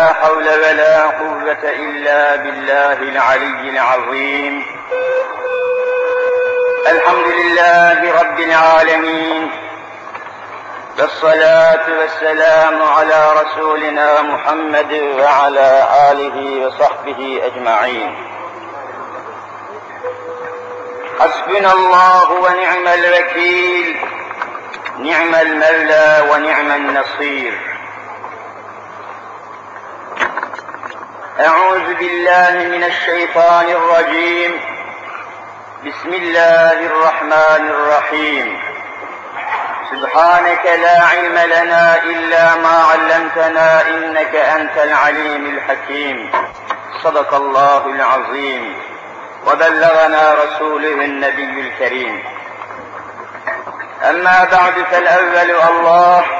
لا حول ولا قوة إلا بالله العلي العظيم. الحمد لله رب العالمين. والصلاة والسلام على رسولنا محمد وعلى آله وصحبه أجمعين. حسبنا الله ونعم الوكيل. نعم المولى ونعم النصير. أعوذ بالله من الشيطان الرجيم. بسم الله الرحمن الرحيم. سبحانك لا علم لنا إلا ما علمتنا إنك أنت العليم الحكيم. صدق الله العظيم. وبلغنا رسوله النبي الكريم. أما بعد فالأول الله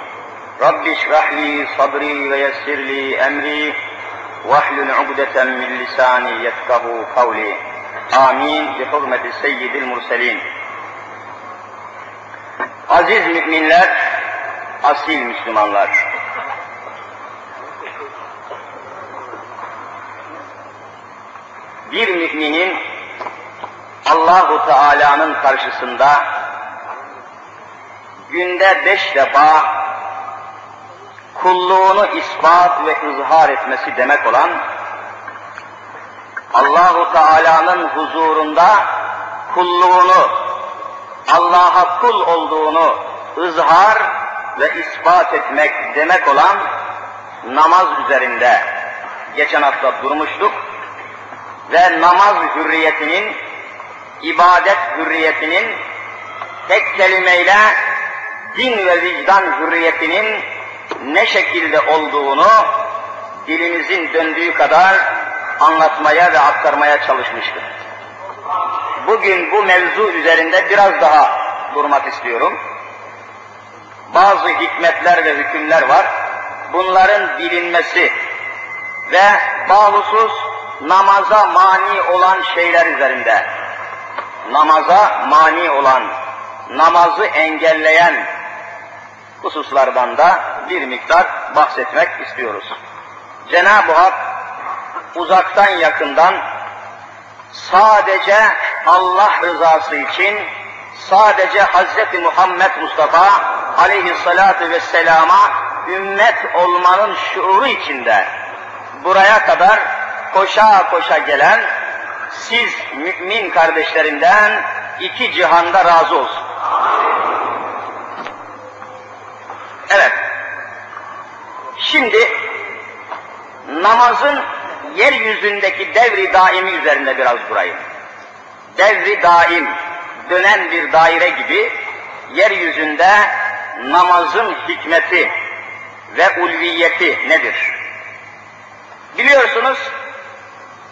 Rabbi şrahli sadri ve yessirli emri vahlül ugdeten min lisani yefkahu kavli. Amin. Bi hurmeti seyyidil murselin. Aziz müminler, asil Müslümanlar. Bir müminin Allahu Teala'nın karşısında günde beş defa kulluğunu ispat ve izhar etmesi demek olan Allahu Teala'nın huzurunda kulluğunu Allah'a kul olduğunu izhar ve ispat etmek demek olan namaz üzerinde geçen hafta durmuştuk ve namaz hürriyetinin, ibadet hürriyetinin tek kelimeyle din ve vicdan hürriyetinin ne şekilde olduğunu dilimizin döndüğü kadar anlatmaya ve aktarmaya çalışmıştık. Bugün bu mevzu üzerinde biraz daha durmak istiyorum. Bazı hikmetler ve hükümler var. Bunların bilinmesi ve bahusus namaza mani olan şeyler üzerinde, namaza mani olan, namazı engelleyen hususlardan da bir miktar bahsetmek istiyoruz. Cenab-ı Hak uzaktan yakından sadece Allah rızası için sadece Hz. Muhammed Mustafa aleyhissalatu vesselama ümmet olmanın şuuru içinde buraya kadar koşa koşa gelen siz mümin kardeşlerinden iki cihanda razı olsun. Evet. Şimdi namazın yeryüzündeki devri daimi üzerinde biraz durayım. Devri daim, dönen bir daire gibi yeryüzünde namazın hikmeti ve ulviyeti nedir? Biliyorsunuz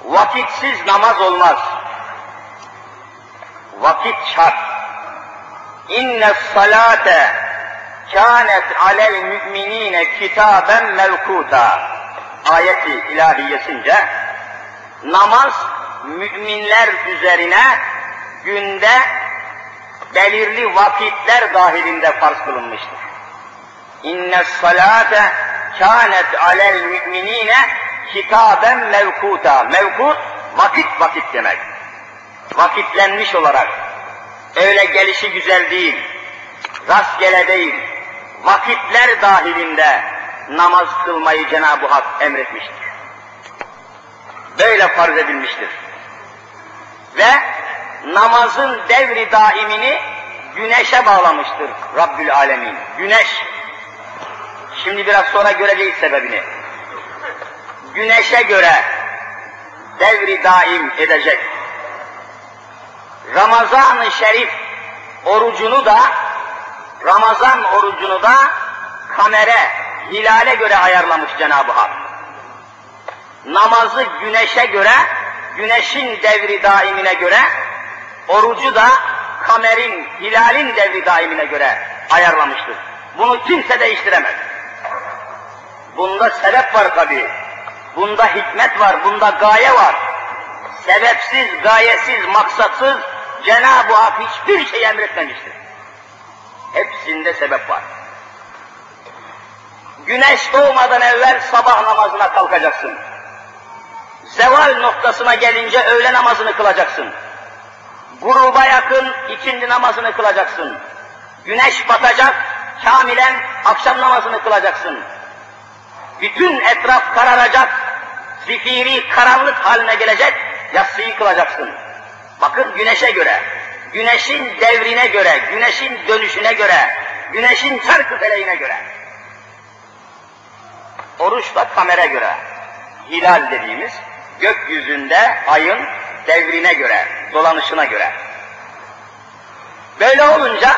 vakitsiz namaz olmaz. Vakit şart. İnne salate kânet alel müminine kitaben mevkuta ayeti ilahiyesince namaz müminler üzerine günde belirli vakitler dahilinde farz kılınmıştır. İnne salate kânet alel müminine kitaben mevkuta. Mevkut vakit vakit demek. Vakitlenmiş olarak. Öyle gelişi güzel değil. Rastgele değil. Vakitler dahilinde namaz kılmayı Cenab-ı Hak emretmiştir. Böyle farz edilmiştir. Ve namazın devri daimini güneşe bağlamıştır Rabbül Alemin. Güneş. Şimdi biraz sonra göreceğiz sebebini. Güneşe göre devri daim edecek. Ramazan-ı Şerif orucunu da Ramazan orucunu da kamere, hilale göre ayarlamış Cenab-ı Hak. namazı güneşe göre, güneşin devri daimine göre, orucu da kamerin, hilalin devri daimine göre ayarlamıştır. Bunu kimse değiştiremez. Bunda sebep var tabi. Bunda hikmet var, bunda gaye var. Sebepsiz, gayesiz, maksatsız Cenab-ı Hak hiçbir şey emretmemiştir. Hepsinde sebep var. Güneş doğmadan evvel sabah namazına kalkacaksın. Zeval noktasına gelince öğle namazını kılacaksın. Gruba yakın ikindi namazını kılacaksın. Güneş batacak, kamilen akşam namazını kılacaksın. Bütün etraf kararacak, zifiri karanlık haline gelecek, yatsıyı kılacaksın. Bakın güneşe göre, güneşin devrine göre, güneşin dönüşüne göre, güneşin çarkı feleğine göre. Oruç da kamera göre, hilal dediğimiz gökyüzünde ayın devrine göre, dolanışına göre. Böyle olunca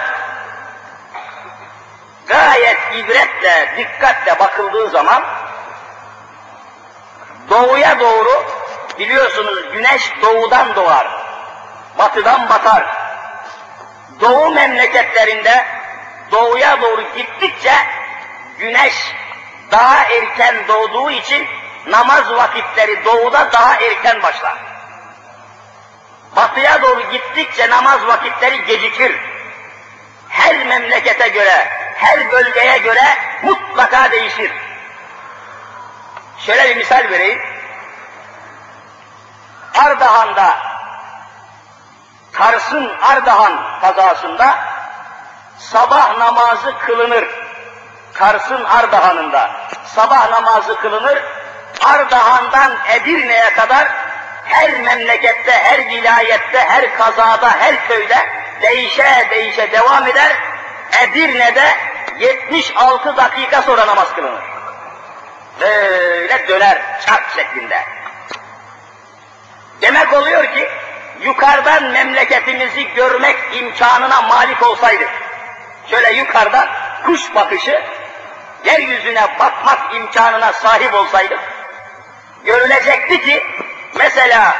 gayet ibretle, dikkatle bakıldığı zaman doğuya doğru biliyorsunuz güneş doğudan doğar, batıdan batar. Doğu memleketlerinde doğuya doğru gittikçe güneş daha erken doğduğu için namaz vakitleri doğuda daha erken başlar. Batıya doğru gittikçe namaz vakitleri gecikir. Her memlekete göre, her bölgeye göre mutlaka değişir. Şöyle bir misal vereyim. Ardahan'da, Kars'ın Ardahan kazasında sabah namazı kılınır. Kars'ın Ardahan'ında sabah namazı kılınır. Ardahan'dan Edirne'ye kadar her memlekette, her vilayette, her kazada, her köyde değişe değişe devam eder. Edirne'de 76 dakika sonra namaz kılınır. Böyle döner çark şeklinde. Demek oluyor ki yukarıdan memleketimizi görmek imkanına malik olsaydık, şöyle yukarıdan kuş bakışı, yeryüzüne bakmak imkanına sahip olsaydık, görülecekti ki mesela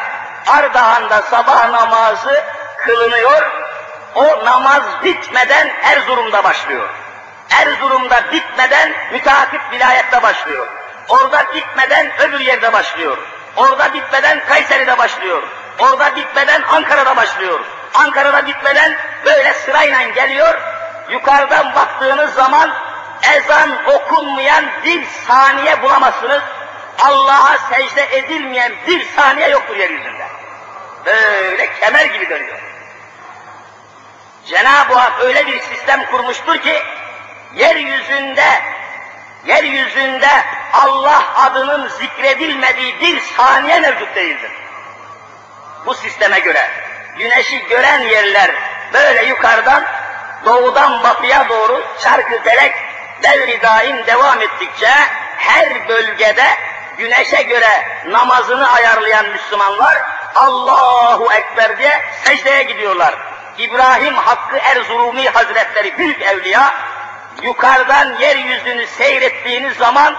Ardahan'da sabah namazı kılınıyor, o namaz bitmeden Erzurum'da başlıyor. Erzurum'da bitmeden müteakip vilayette başlıyor. Orada bitmeden öbür yerde başlıyor. Orada bitmeden Kayseri'de başlıyor. Orada bitmeden Ankara'da başlıyor. Ankara'da bitmeden böyle sırayla geliyor. Yukarıdan baktığınız zaman ezan okunmayan bir saniye bulamazsınız. Allah'a secde edilmeyen bir saniye yoktur yeryüzünde. Böyle kemer gibi dönüyor. Cenab-ı Hak öyle bir sistem kurmuştur ki, yeryüzünde, yeryüzünde Allah adının zikredilmediği bir saniye mevcut değildir. Bu sisteme göre, güneşi gören yerler böyle yukarıdan, doğudan batıya doğru çarkı delek devri daim devam ettikçe, her bölgede güneşe göre namazını ayarlayan Müslümanlar, Allahu Ekber diye secdeye gidiyorlar. İbrahim Hakkı Erzurumi Hazretleri büyük evliya, yukarıdan yeryüzünü seyrettiğiniz zaman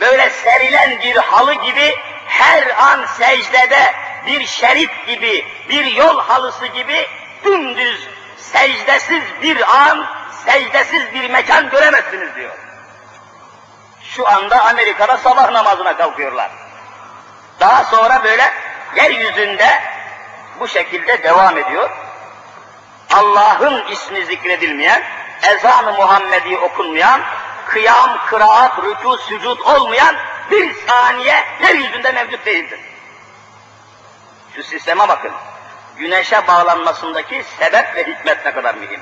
böyle serilen bir halı gibi her an secdede bir şerit gibi, bir yol halısı gibi dümdüz secdesiz bir an, secdesiz bir mekan göremezsiniz diyor. Şu anda Amerika'da sabah namazına kalkıyorlar. Daha sonra böyle yeryüzünde bu şekilde devam ediyor. Allah'ın ismi zikredilmeyen, ezan-ı Muhammedi okunmayan, kıyam, kıraat, rükû, sücud olmayan bir saniye yeryüzünde mevcut değildir. Şu sisteme bakın. Güneşe bağlanmasındaki sebep ve hikmet ne kadar mühim.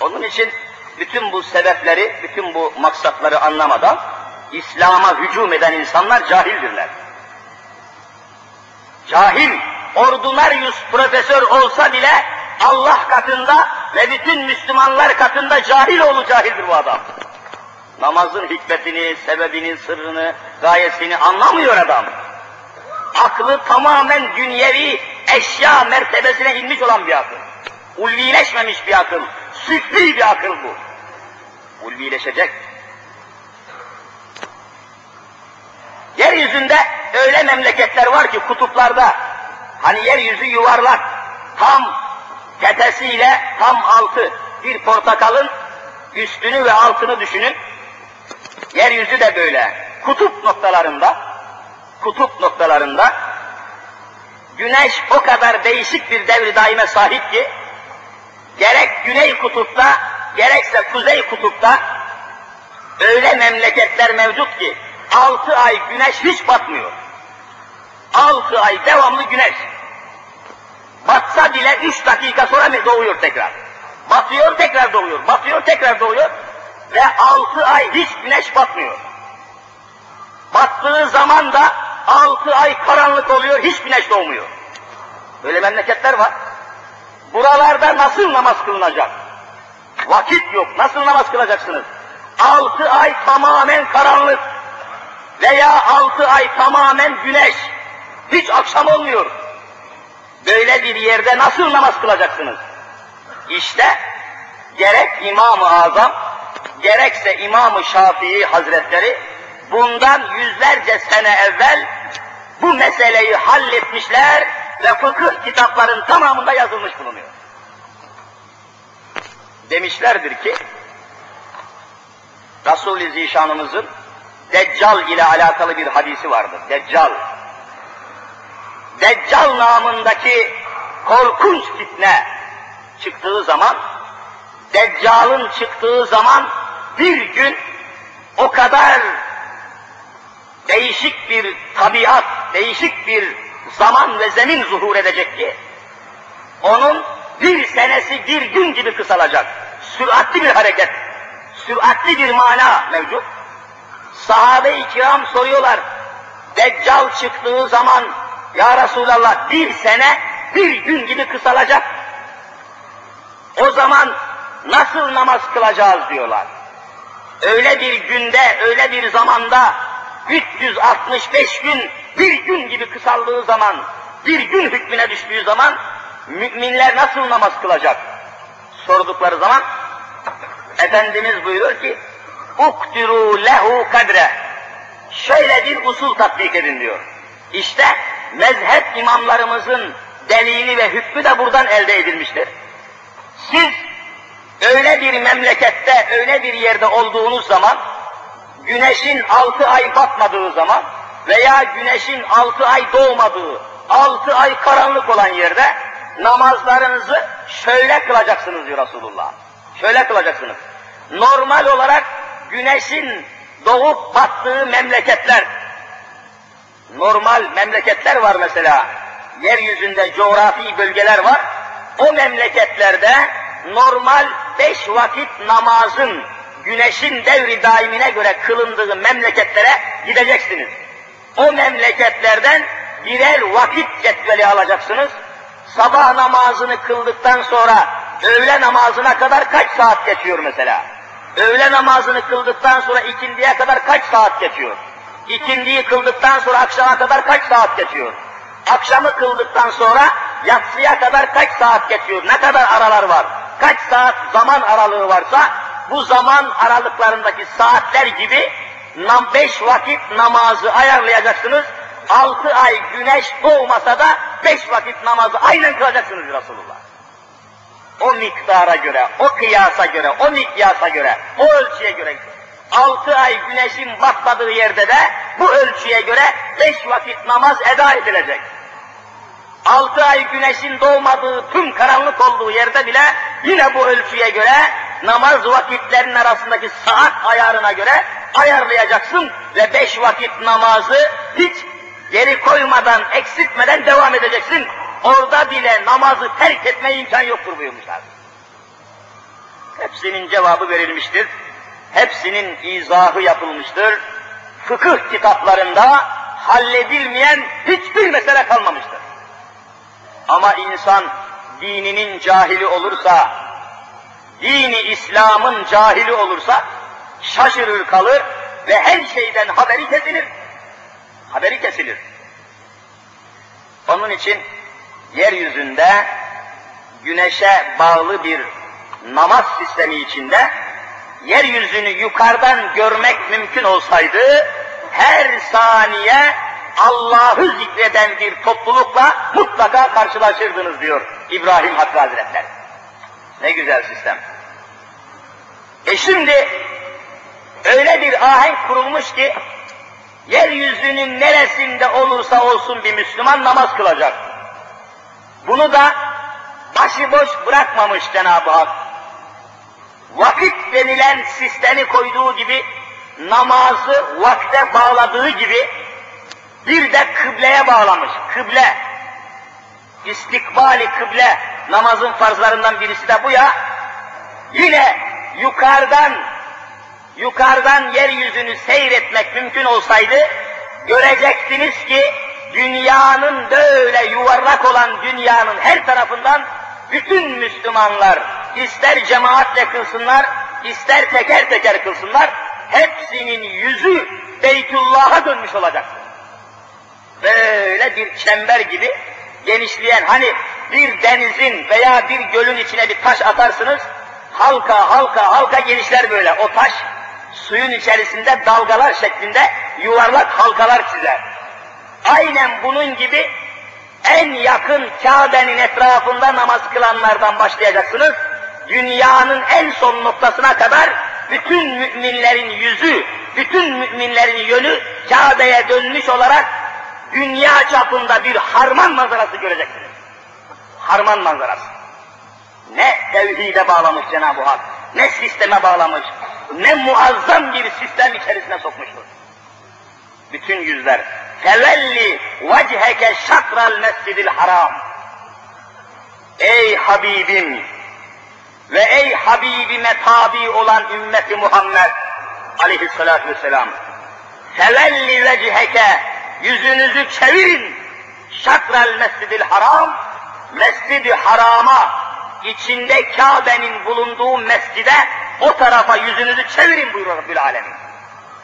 Onun için bütün bu sebepleri, bütün bu maksatları anlamadan İslam'a hücum eden insanlar cahildirler. Cahil, ordinarius profesör olsa bile Allah katında ve bütün Müslümanlar katında cahil oğlu cahildir bu adam. Namazın hikmetini, sebebini, sırrını, gayesini anlamıyor adam. Aklı tamamen dünyevi eşya mertebesine inmiş olan bir akıl. Ulvileşmemiş bir akıl. Süfli bir akıl bu. Ulvileşecek. Yeryüzünde öyle memleketler var ki kutuplarda, hani yeryüzü yuvarlak, tam tepesiyle tam altı, bir portakalın üstünü ve altını düşünün. Yeryüzü de böyle. Kutup noktalarında, kutup noktalarında güneş o kadar değişik bir devri daime sahip ki gerek güney kutupta gerekse kuzey kutupta öyle memleketler mevcut ki altı ay güneş hiç batmıyor. Altı ay devamlı güneş. Batsa bile üç dakika sonra mı doğuyor tekrar. Batıyor tekrar doğuyor, batıyor tekrar doğuyor ve altı ay hiç güneş batmıyor. Battığı zaman da altı ay karanlık oluyor, hiç güneş doğmuyor. Böyle memleketler var. Buralarda nasıl namaz kılınacak? Vakit yok, nasıl namaz kılacaksınız? Altı ay tamamen karanlık veya altı ay tamamen güneş. Hiç akşam olmuyor. Böyle bir yerde nasıl namaz kılacaksınız? İşte gerek İmam-ı Azam, gerekse İmam-ı Şafii Hazretleri bundan yüzlerce sene evvel bu meseleyi halletmişler ve fıkıh kitapların tamamında yazılmış bulunuyor. Demişlerdir ki, Resul-i Zişanımızın Deccal ile alakalı bir hadisi vardır. Deccal. Deccal namındaki korkunç fitne çıktığı zaman, Deccal'ın çıktığı zaman bir gün o kadar değişik bir tabiat, değişik bir zaman ve zemin zuhur edecek ki, onun bir senesi bir gün gibi kısalacak. Süratli bir hareket, süratli bir mana mevcut. Sahabe-i kiram soruyorlar, Deccal çıktığı zaman, Ya Resulallah bir sene bir gün gibi kısalacak. O zaman nasıl namaz kılacağız diyorlar. Öyle bir günde, öyle bir zamanda 365 gün bir gün gibi kısaldığı zaman, bir gün hükmüne düştüğü zaman müminler nasıl namaz kılacak? Sordukları zaman Efendimiz buyuruyor ki uktiru lehu kadre şöyle bir usul tatbik edin diyor. İşte mezhep imamlarımızın delili ve hükmü de buradan elde edilmiştir. Siz öyle bir memlekette, öyle bir yerde olduğunuz zaman, güneşin altı ay batmadığı zaman veya güneşin altı ay doğmadığı, altı ay karanlık olan yerde namazlarınızı şöyle kılacaksınız diyor Resulullah. Şöyle kılacaksınız. Normal olarak güneşin doğup battığı memleketler, normal memleketler var mesela, yeryüzünde coğrafi bölgeler var, o memleketlerde normal beş vakit namazın güneşin devri daimine göre kılındığı memleketlere gideceksiniz. O memleketlerden birer vakit cetveli alacaksınız. Sabah namazını kıldıktan sonra öğle namazına kadar kaç saat geçiyor mesela? Öğle namazını kıldıktan sonra ikindiye kadar kaç saat geçiyor? İkindiyi kıldıktan sonra akşama kadar kaç saat geçiyor? Akşamı kıldıktan sonra yatsıya kadar kaç saat geçiyor? Ne kadar aralar var? Kaç saat zaman aralığı varsa bu zaman aralıklarındaki saatler gibi beş vakit namazı ayarlayacaksınız. Altı ay güneş doğmasa da beş vakit namazı aynen kılacaksınız Resulullah. O miktara göre, o kıyasa göre, o mikyasa göre, o ölçüye göre altı ay güneşin batmadığı yerde de bu ölçüye göre beş vakit namaz eda edilecek. Altı ay güneşin doğmadığı, tüm karanlık olduğu yerde bile yine bu ölçüye göre namaz vakitlerinin arasındaki saat ayarına göre ayarlayacaksın ve beş vakit namazı hiç geri koymadan, eksiltmeden devam edeceksin. Orada bile namazı terk etmeye imkan yoktur buyurmuşlar. Hepsinin cevabı verilmiştir. Hepsinin izahı yapılmıştır. Fıkıh kitaplarında halledilmeyen hiçbir mesele kalmamıştır. Ama insan dininin cahili olursa, dini İslam'ın cahili olursa şaşırır kalır ve her şeyden haberi kesilir. Haberi kesilir. Onun için yeryüzünde güneşe bağlı bir namaz sistemi içinde yeryüzünü yukarıdan görmek mümkün olsaydı her saniye Allah'ı zikreden bir toplulukla mutlaka karşılaşırdınız diyor İbrahim Hakkı Hazretleri. Ne güzel sistem. E şimdi öyle bir ahenk kurulmuş ki yeryüzünün neresinde olursa olsun bir Müslüman namaz kılacak. Bunu da başıboş bırakmamış Cenab-ı Hak. Vakit denilen sistemi koyduğu gibi namazı vakte bağladığı gibi bir de kıbleye bağlamış. Kıble, istikbali kıble namazın farzlarından birisi de bu ya. Yine yukarıdan yukarıdan yeryüzünü seyretmek mümkün olsaydı göreceksiniz ki dünyanın böyle yuvarlak olan dünyanın her tarafından bütün Müslümanlar ister cemaatle kılsınlar, ister teker teker kılsınlar, hepsinin yüzü Beytullah'a dönmüş olacak. Böyle bir çember gibi genişleyen, hani bir denizin veya bir gölün içine bir taş atarsınız, halka halka halka genişler böyle. O taş suyun içerisinde dalgalar şeklinde yuvarlak halkalar çizer. Aynen bunun gibi en yakın Kabe'nin etrafında namaz kılanlardan başlayacaksınız. Dünyanın en son noktasına kadar bütün müminlerin yüzü, bütün müminlerin yönü Kabe'ye dönmüş olarak dünya çapında bir harman manzarası göreceksiniz. Harman manzarası. Ne tevhide bağlamış Cenab-ı Hak, ne sisteme bağlamış, ne muazzam bir sistem içerisine sokmuştur. Bütün yüzler. Fevelli vecheke şatral mescidil haram. Ey Habibim ve ey Habibime tabi olan ümmeti Muhammed aleyhissalatü vesselam. Fevelli vecheke yüzünüzü çevirin. Şatral mescidil haram, mescidi harama, içinde Kabe'nin bulunduğu mescide o tarafa yüzünüzü çevirin buyuruyor Rabbül Alemin.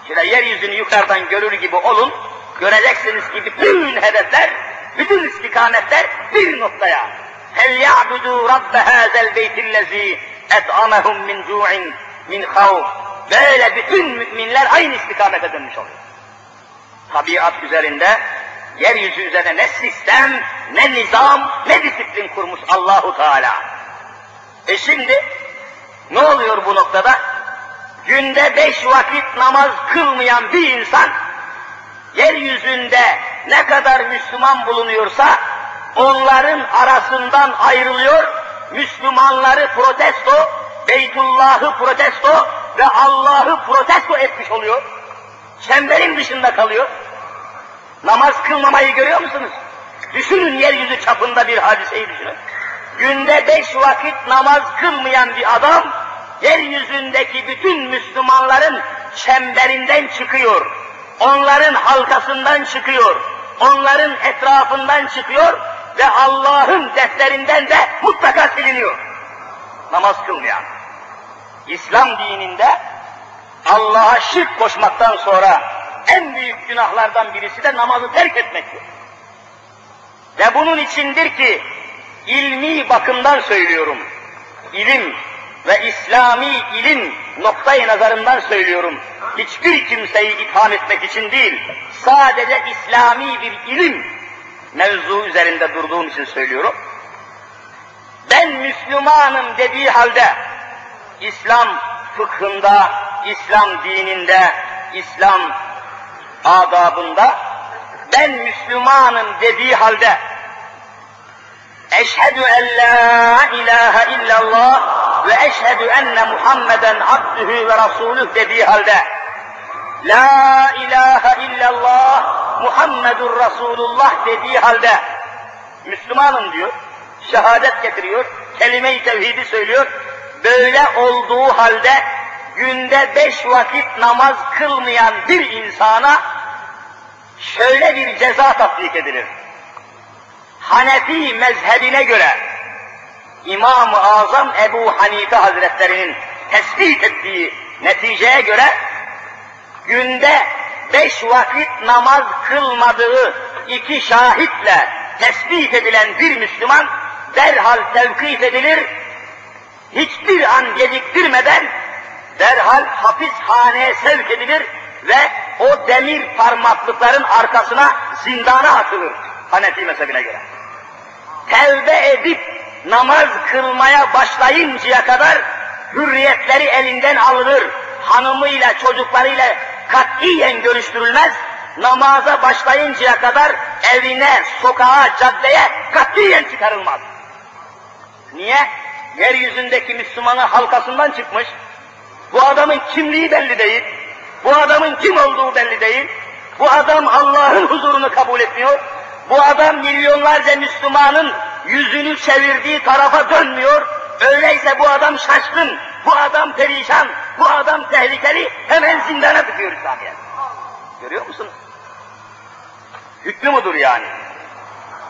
Şöyle yeryüzünü yukarıdan görür gibi olun, göreceksiniz ki bütün hedefler, bütün istikametler bir noktaya. فَلْيَعْبُدُوا رَبَّ هَذَا الْبَيْتِ الَّذ۪ي اَطْعَمَهُمْ مِنْ جُوعٍ مِنْ خَوْفٍ Böyle bütün müminler aynı istikamete dönmüş oluyor. Tabiat üzerinde, yeryüzü üzerine ne sistem, ne nizam, ne disiplin kurmuş Allahu Teala. E şimdi ne oluyor bu noktada? Günde beş vakit namaz kılmayan bir insan, yeryüzünde ne kadar Müslüman bulunuyorsa, onların arasından ayrılıyor, Müslümanları protesto, Beytullah'ı protesto ve Allah'ı protesto etmiş oluyor. Çemberin dışında kalıyor. Namaz kılmamayı görüyor musunuz? Düşünün yeryüzü çapında bir hadiseyi düşünün. Günde beş vakit namaz kılmayan bir adam, yeryüzündeki bütün Müslümanların çemberinden çıkıyor. Onların halkasından çıkıyor. Onların etrafından çıkıyor ve Allah'ın defterinden de mutlaka siliniyor. Namaz kılmayan. İslam dininde Allah'a şirk koşmaktan sonra en büyük günahlardan birisi de namazı terk etmektir. Ve bunun içindir ki ilmi bakımdan söylüyorum. İlim ve İslami ilim noktayı nazarından söylüyorum. Hiçbir kimseyi itham etmek için değil, sadece İslami bir ilim mevzu üzerinde durduğum için söylüyorum. Ben Müslümanım dediği halde İslam fıkhında, İslam dininde, İslam adabında ben Müslümanım dediği halde eşhedü en la ilahe illallah ve eşhedü enne Muhammeden abdühü ve rasulüh dediği halde La ilahe illallah Muhammedur Resulullah dediği halde Müslümanım diyor, şehadet getiriyor, kelime-i tevhidi söylüyor. Böyle olduğu halde günde beş vakit namaz kılmayan bir insana şöyle bir ceza tatbik edilir. Hanefi mezhebine göre İmam-ı Azam Ebu Hanife Hazretlerinin tespit ettiği neticeye göre günde beş vakit namaz kılmadığı iki şahitle tespit edilen bir Müslüman derhal tevkif edilir, hiçbir an geciktirmeden derhal hapishaneye sevk edilir ve o demir parmaklıkların arkasına zindana atılır Hanefi mezhebine göre. Tevbe edip namaz kılmaya başlayıncaya kadar hürriyetleri elinden alınır. Hanımıyla, çocuklarıyla katiyen görüştürülmez. Namaza başlayıncaya kadar evine, sokağa, caddeye katiyen çıkarılmaz. Niye? Yeryüzündeki Müslümanı halkasından çıkmış. Bu adamın kimliği belli değil. Bu adamın kim olduğu belli değil. Bu adam Allah'ın huzurunu kabul etmiyor. Bu adam milyonlarca Müslümanın yüzünü çevirdiği tarafa dönmüyor. Öyleyse bu adam şaşkın, bu adam perişan, bu adam tehlikeli, hemen zindana tıkıyor İslamiyet. Görüyor musunuz? Hükmü mudur yani?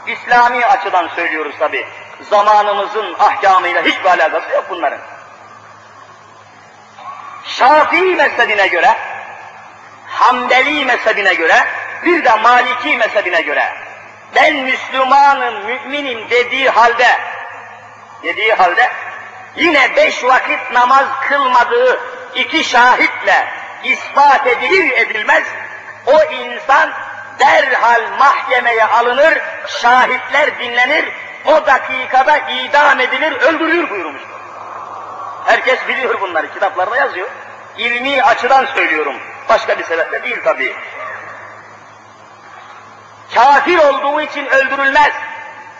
İslami açıdan söylüyoruz tabi. Zamanımızın ahkamıyla hiçbir alakası yok bunların. Şafii mezhebine göre, Hanbeli mezhebine göre, bir de Maliki mezhebine göre, ben Müslümanım, müminim dediği halde, dediği halde, yine beş vakit namaz kılmadığı iki şahitle ispat edilir edilmez, o insan derhal mahkemeye alınır, şahitler dinlenir, o dakikada idam edilir, öldürülür buyurmuştur. Herkes biliyor bunları, kitaplarda yazıyor. İlmi açıdan söylüyorum, başka bir sebeple değil tabii. Kafir olduğu için öldürülmez,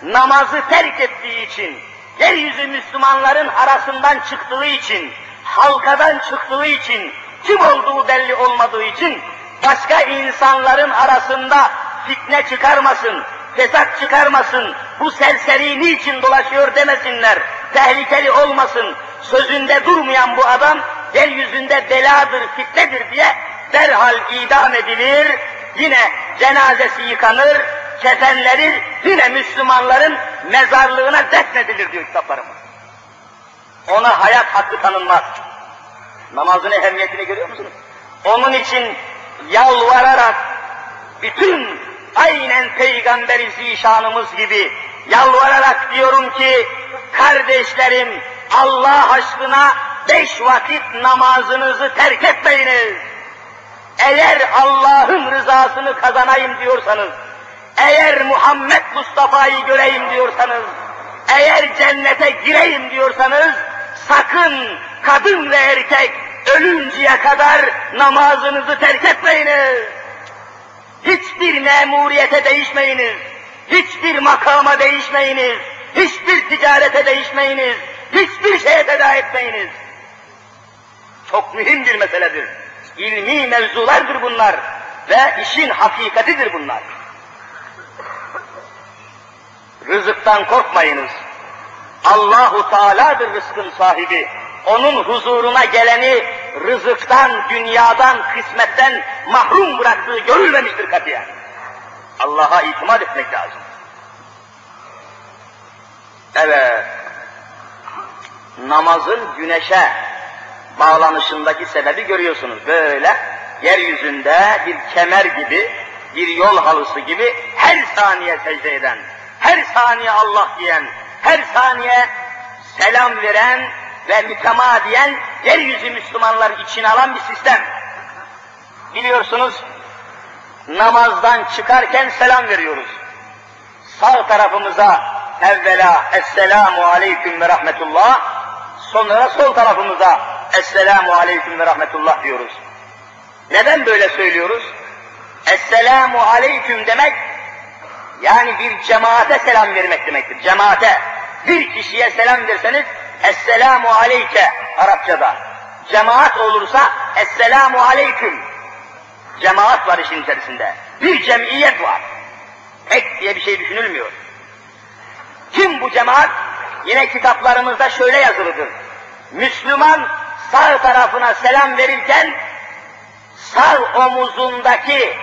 namazı terk ettiği için, yeryüzü Müslümanların arasından çıktığı için, halkadan çıktığı için, kim olduğu belli olmadığı için, başka insanların arasında fitne çıkarmasın, fesat çıkarmasın, bu serseri niçin dolaşıyor demesinler, tehlikeli olmasın, sözünde durmayan bu adam, yeryüzünde beladır, fitnedir diye derhal idam edilir, yine cenazesi yıkanır, kefenleri yine Müslümanların mezarlığına defnedilir diyor kitaplarımız. Ona hayat hakkı tanınmaz. Namazın ehemmiyetini görüyor musunuz? Onun için yalvararak bütün aynen Peygamber-i Zişanımız gibi yalvararak diyorum ki kardeşlerim Allah aşkına beş vakit namazınızı terk etmeyiniz. Eğer Allah'ın rızasını kazanayım diyorsanız, eğer Muhammed Mustafa'yı göreyim diyorsanız, eğer cennete gireyim diyorsanız, sakın kadın ve erkek ölünceye kadar namazınızı terk etmeyiniz. Hiçbir memuriyete değişmeyiniz, hiçbir makama değişmeyiniz, hiçbir ticarete değişmeyiniz, hiçbir şeye feda etmeyiniz. Çok mühim bir meseledir. İlmi mevzulardır bunlar ve işin hakikatidir bunlar. Rızıktan korkmayınız. Allahu Teala'dır rızkın sahibi. Onun huzuruna geleni rızıktan, dünyadan, kısmetten mahrum bıraktığı görülmemiştir katiyen. Allah'a itimat etmek lazım. Evet, namazın güneşe bağlanışındaki sebebi görüyorsunuz. Böyle yeryüzünde bir kemer gibi, bir yol halısı gibi her saniye secde eden, her saniye Allah diyen, her saniye selam veren ve mütemadiyen yeryüzü Müslümanlar için alan bir sistem. Biliyorsunuz namazdan çıkarken selam veriyoruz. Sağ tarafımıza evvela Esselamu Aleyküm ve Rahmetullah, sonra sol tarafımıza Esselamu Aleyküm ve Rahmetullah diyoruz. Neden böyle söylüyoruz? Esselamu Aleyküm demek, yani bir cemaate selam vermek demektir. Cemaate, bir kişiye selam verseniz, Esselamu Aleyke Arapçada. Cemaat olursa, Esselamu Aleyküm. Cemaat var işin içerisinde. Bir cemiyet var. Tek diye bir şey düşünülmüyor. Kim bu cemaat? Yine kitaplarımızda şöyle yazılıdır. Müslüman sağ tarafına selam verirken sağ omuzundaki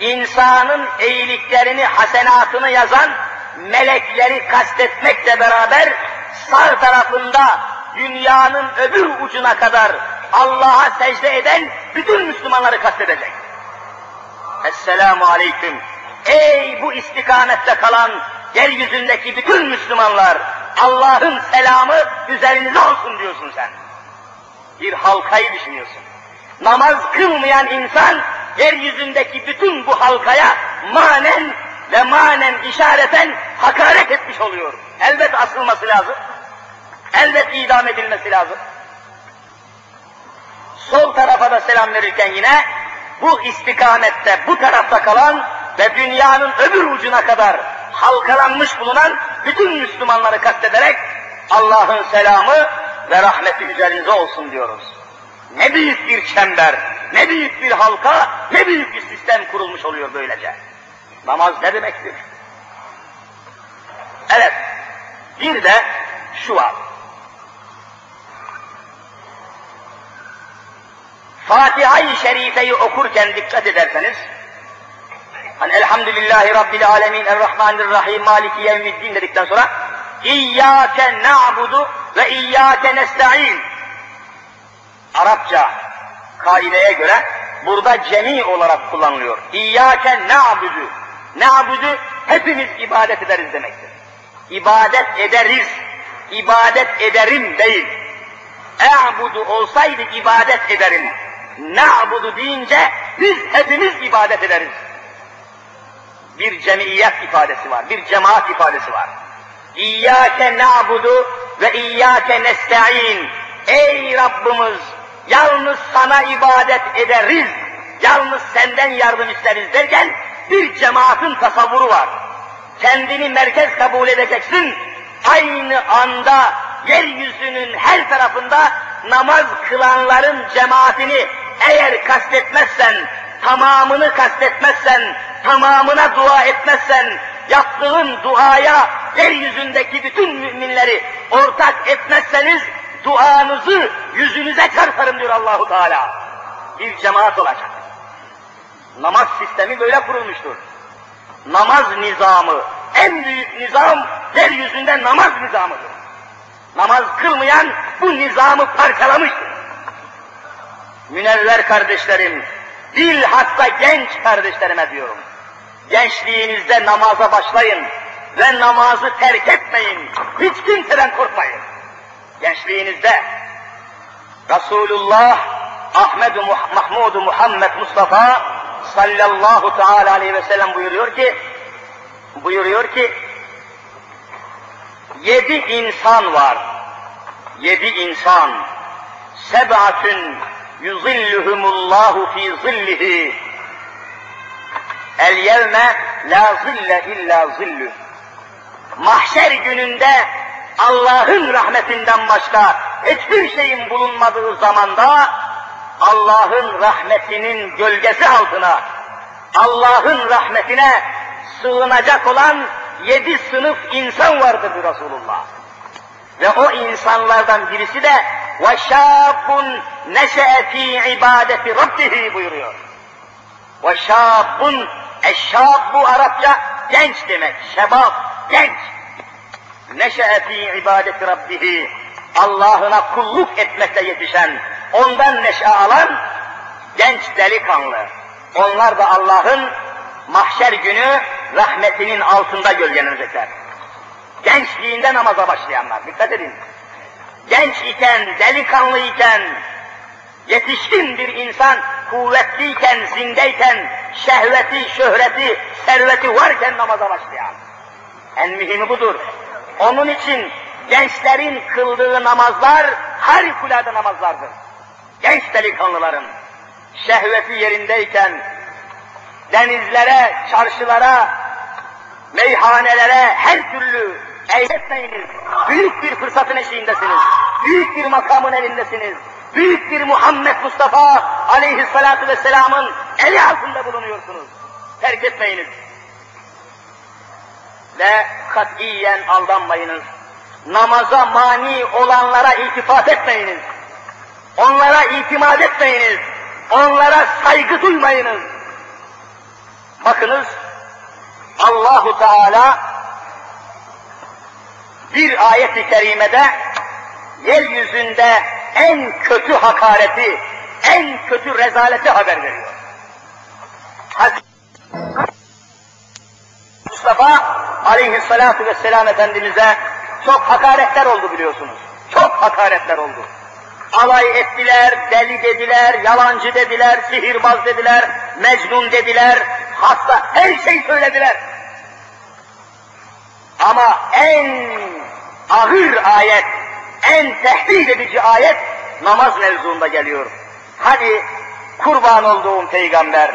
insanın iyiliklerini, hasenatını yazan melekleri kastetmekle beraber sağ tarafında dünyanın öbür ucuna kadar Allah'a secde eden bütün Müslümanları kastedecek. Esselamu Aleyküm. Ey bu istikamette kalan yeryüzündeki bütün Müslümanlar, Allah'ın selamı üzerinize olsun diyorsun sen. Bir halkayı düşünüyorsun. Namaz kılmayan insan yeryüzündeki bütün bu halkaya manen ve manen işareten hakaret etmiş oluyor. Elbet asılması lazım. Elbet idam edilmesi lazım. Sol tarafa da selam verirken yine bu istikamette, bu tarafta kalan ve dünyanın öbür ucuna kadar halkalanmış bulunan bütün Müslümanları kastederek Allah'ın selamı ve rahmeti üzerinize olsun diyoruz. Ne büyük bir çember, ne büyük bir halka, ne büyük bir sistem kurulmuş oluyor böylece. Namaz ne demektir? Evet, bir de şu var. Fatiha-i Şerife'yi okurken dikkat ederseniz, hani Elhamdülillahi Rabbil Alemin, Errahmanirrahim, Maliki Yevmiddin dedikten sonra, İyyâke na'budu ve İyyâke nesta'in. Arapça kaideye göre burada cemi olarak kullanılıyor. İyyâke na'budu. Na'budu hepimiz ibadet ederiz demektir. İbadet ederiz, ibadet ederim değil. E'budu olsaydı ibadet ederim. Na'budu deyince biz hepimiz ibadet ederiz. Bir cemiyet ifadesi var, bir cemaat ifadesi var. İyyâke na'budu ve iyyâke nesta'in. Ey Rabbimiz! Yalnız sana ibadet ederiz. Yalnız senden yardım isteriz derken bir cemaatin tasavvuru var. Kendini merkez kabul edeceksin. Aynı anda yeryüzünün her tarafında namaz kılanların cemaatini eğer kastetmezsen, tamamını kastetmezsen, tamamına dua etmezsen, yaptığın duaya yeryüzündeki bütün müminleri ortak etmezseniz duanızı yüzünüze çarparım diyor Allahu Teala. Bir cemaat olacak. Namaz sistemi böyle kurulmuştur. Namaz nizamı, en büyük nizam yeryüzünde namaz nizamıdır. Namaz kılmayan bu nizamı parçalamıştır. Münevver kardeşlerim, bilhassa genç kardeşlerime diyorum. Gençliğinizde namaza başlayın ve namazı terk etmeyin. Hiç kimseden korkmayın. Gençliğinizde Resulullah Ahmed Mahmud Muhammed Mustafa sallallahu teala aleyhi ve sellem buyuruyor ki buyuruyor ki yedi insan var. Yedi insan. Seb'atün yuzilluhumullahu fi zillihi. El yevme la zille illa zillü Mahşer gününde Allah'ın rahmetinden başka hiçbir şeyin bulunmadığı zamanda Allah'ın rahmetinin gölgesi altına, Allah'ın rahmetine sığınacak olan yedi sınıf insan vardır bu Resulullah. Ve o insanlardan birisi de وَشَابٌ نَشَأَ ف۪ي عِبَادَةِ رَبِّهِ buyuruyor. وَشَابٌ Eşşab bu Arapça genç demek, şebap, genç. Neşe'e fî ibadeti Rabbihi, Allah'ına kulluk etmekle yetişen, ondan neşe alan genç delikanlı. Onlar da Allah'ın mahşer günü rahmetinin altında gölgelenecekler. Gençliğinde namaza başlayanlar, dikkat edin. Genç iken, delikanlı iken, yetişkin bir insan, kuvvetliyken, zindeyken, şehveti, şöhreti, serveti varken namaza başlayan. En mühimi budur. Onun için gençlerin kıldığı namazlar harikulade namazlardır. Genç delikanlıların şehveti yerindeyken denizlere, çarşılara, meyhanelere her türlü eğletmeyiniz. Büyük bir fırsatın eşiğindesiniz. Büyük bir makamın elindesiniz. Büyük bir Muhammed Mustafa aleyhissalatu vesselamın eli altında bulunuyorsunuz. Terk etmeyiniz. Ve katiyen aldanmayınız. Namaza mani olanlara iltifat etmeyiniz. Onlara itimat etmeyiniz. Onlara saygı duymayınız. Bakınız Allahu Teala bir ayet-i kerimede yeryüzünde en kötü hakareti, en kötü rezaleti haber veriyor. Mustafa aleyhissalatu vesselam Efendimiz'e çok hakaretler oldu biliyorsunuz. Çok hakaretler oldu. Alay ettiler, deli dediler, yalancı dediler, sihirbaz dediler, Mecnun dediler, hasta her şey söylediler. Ama en ağır ayet, en tehdit edici ayet namaz mevzuunda geliyor. Hadi kurban olduğum peygamber,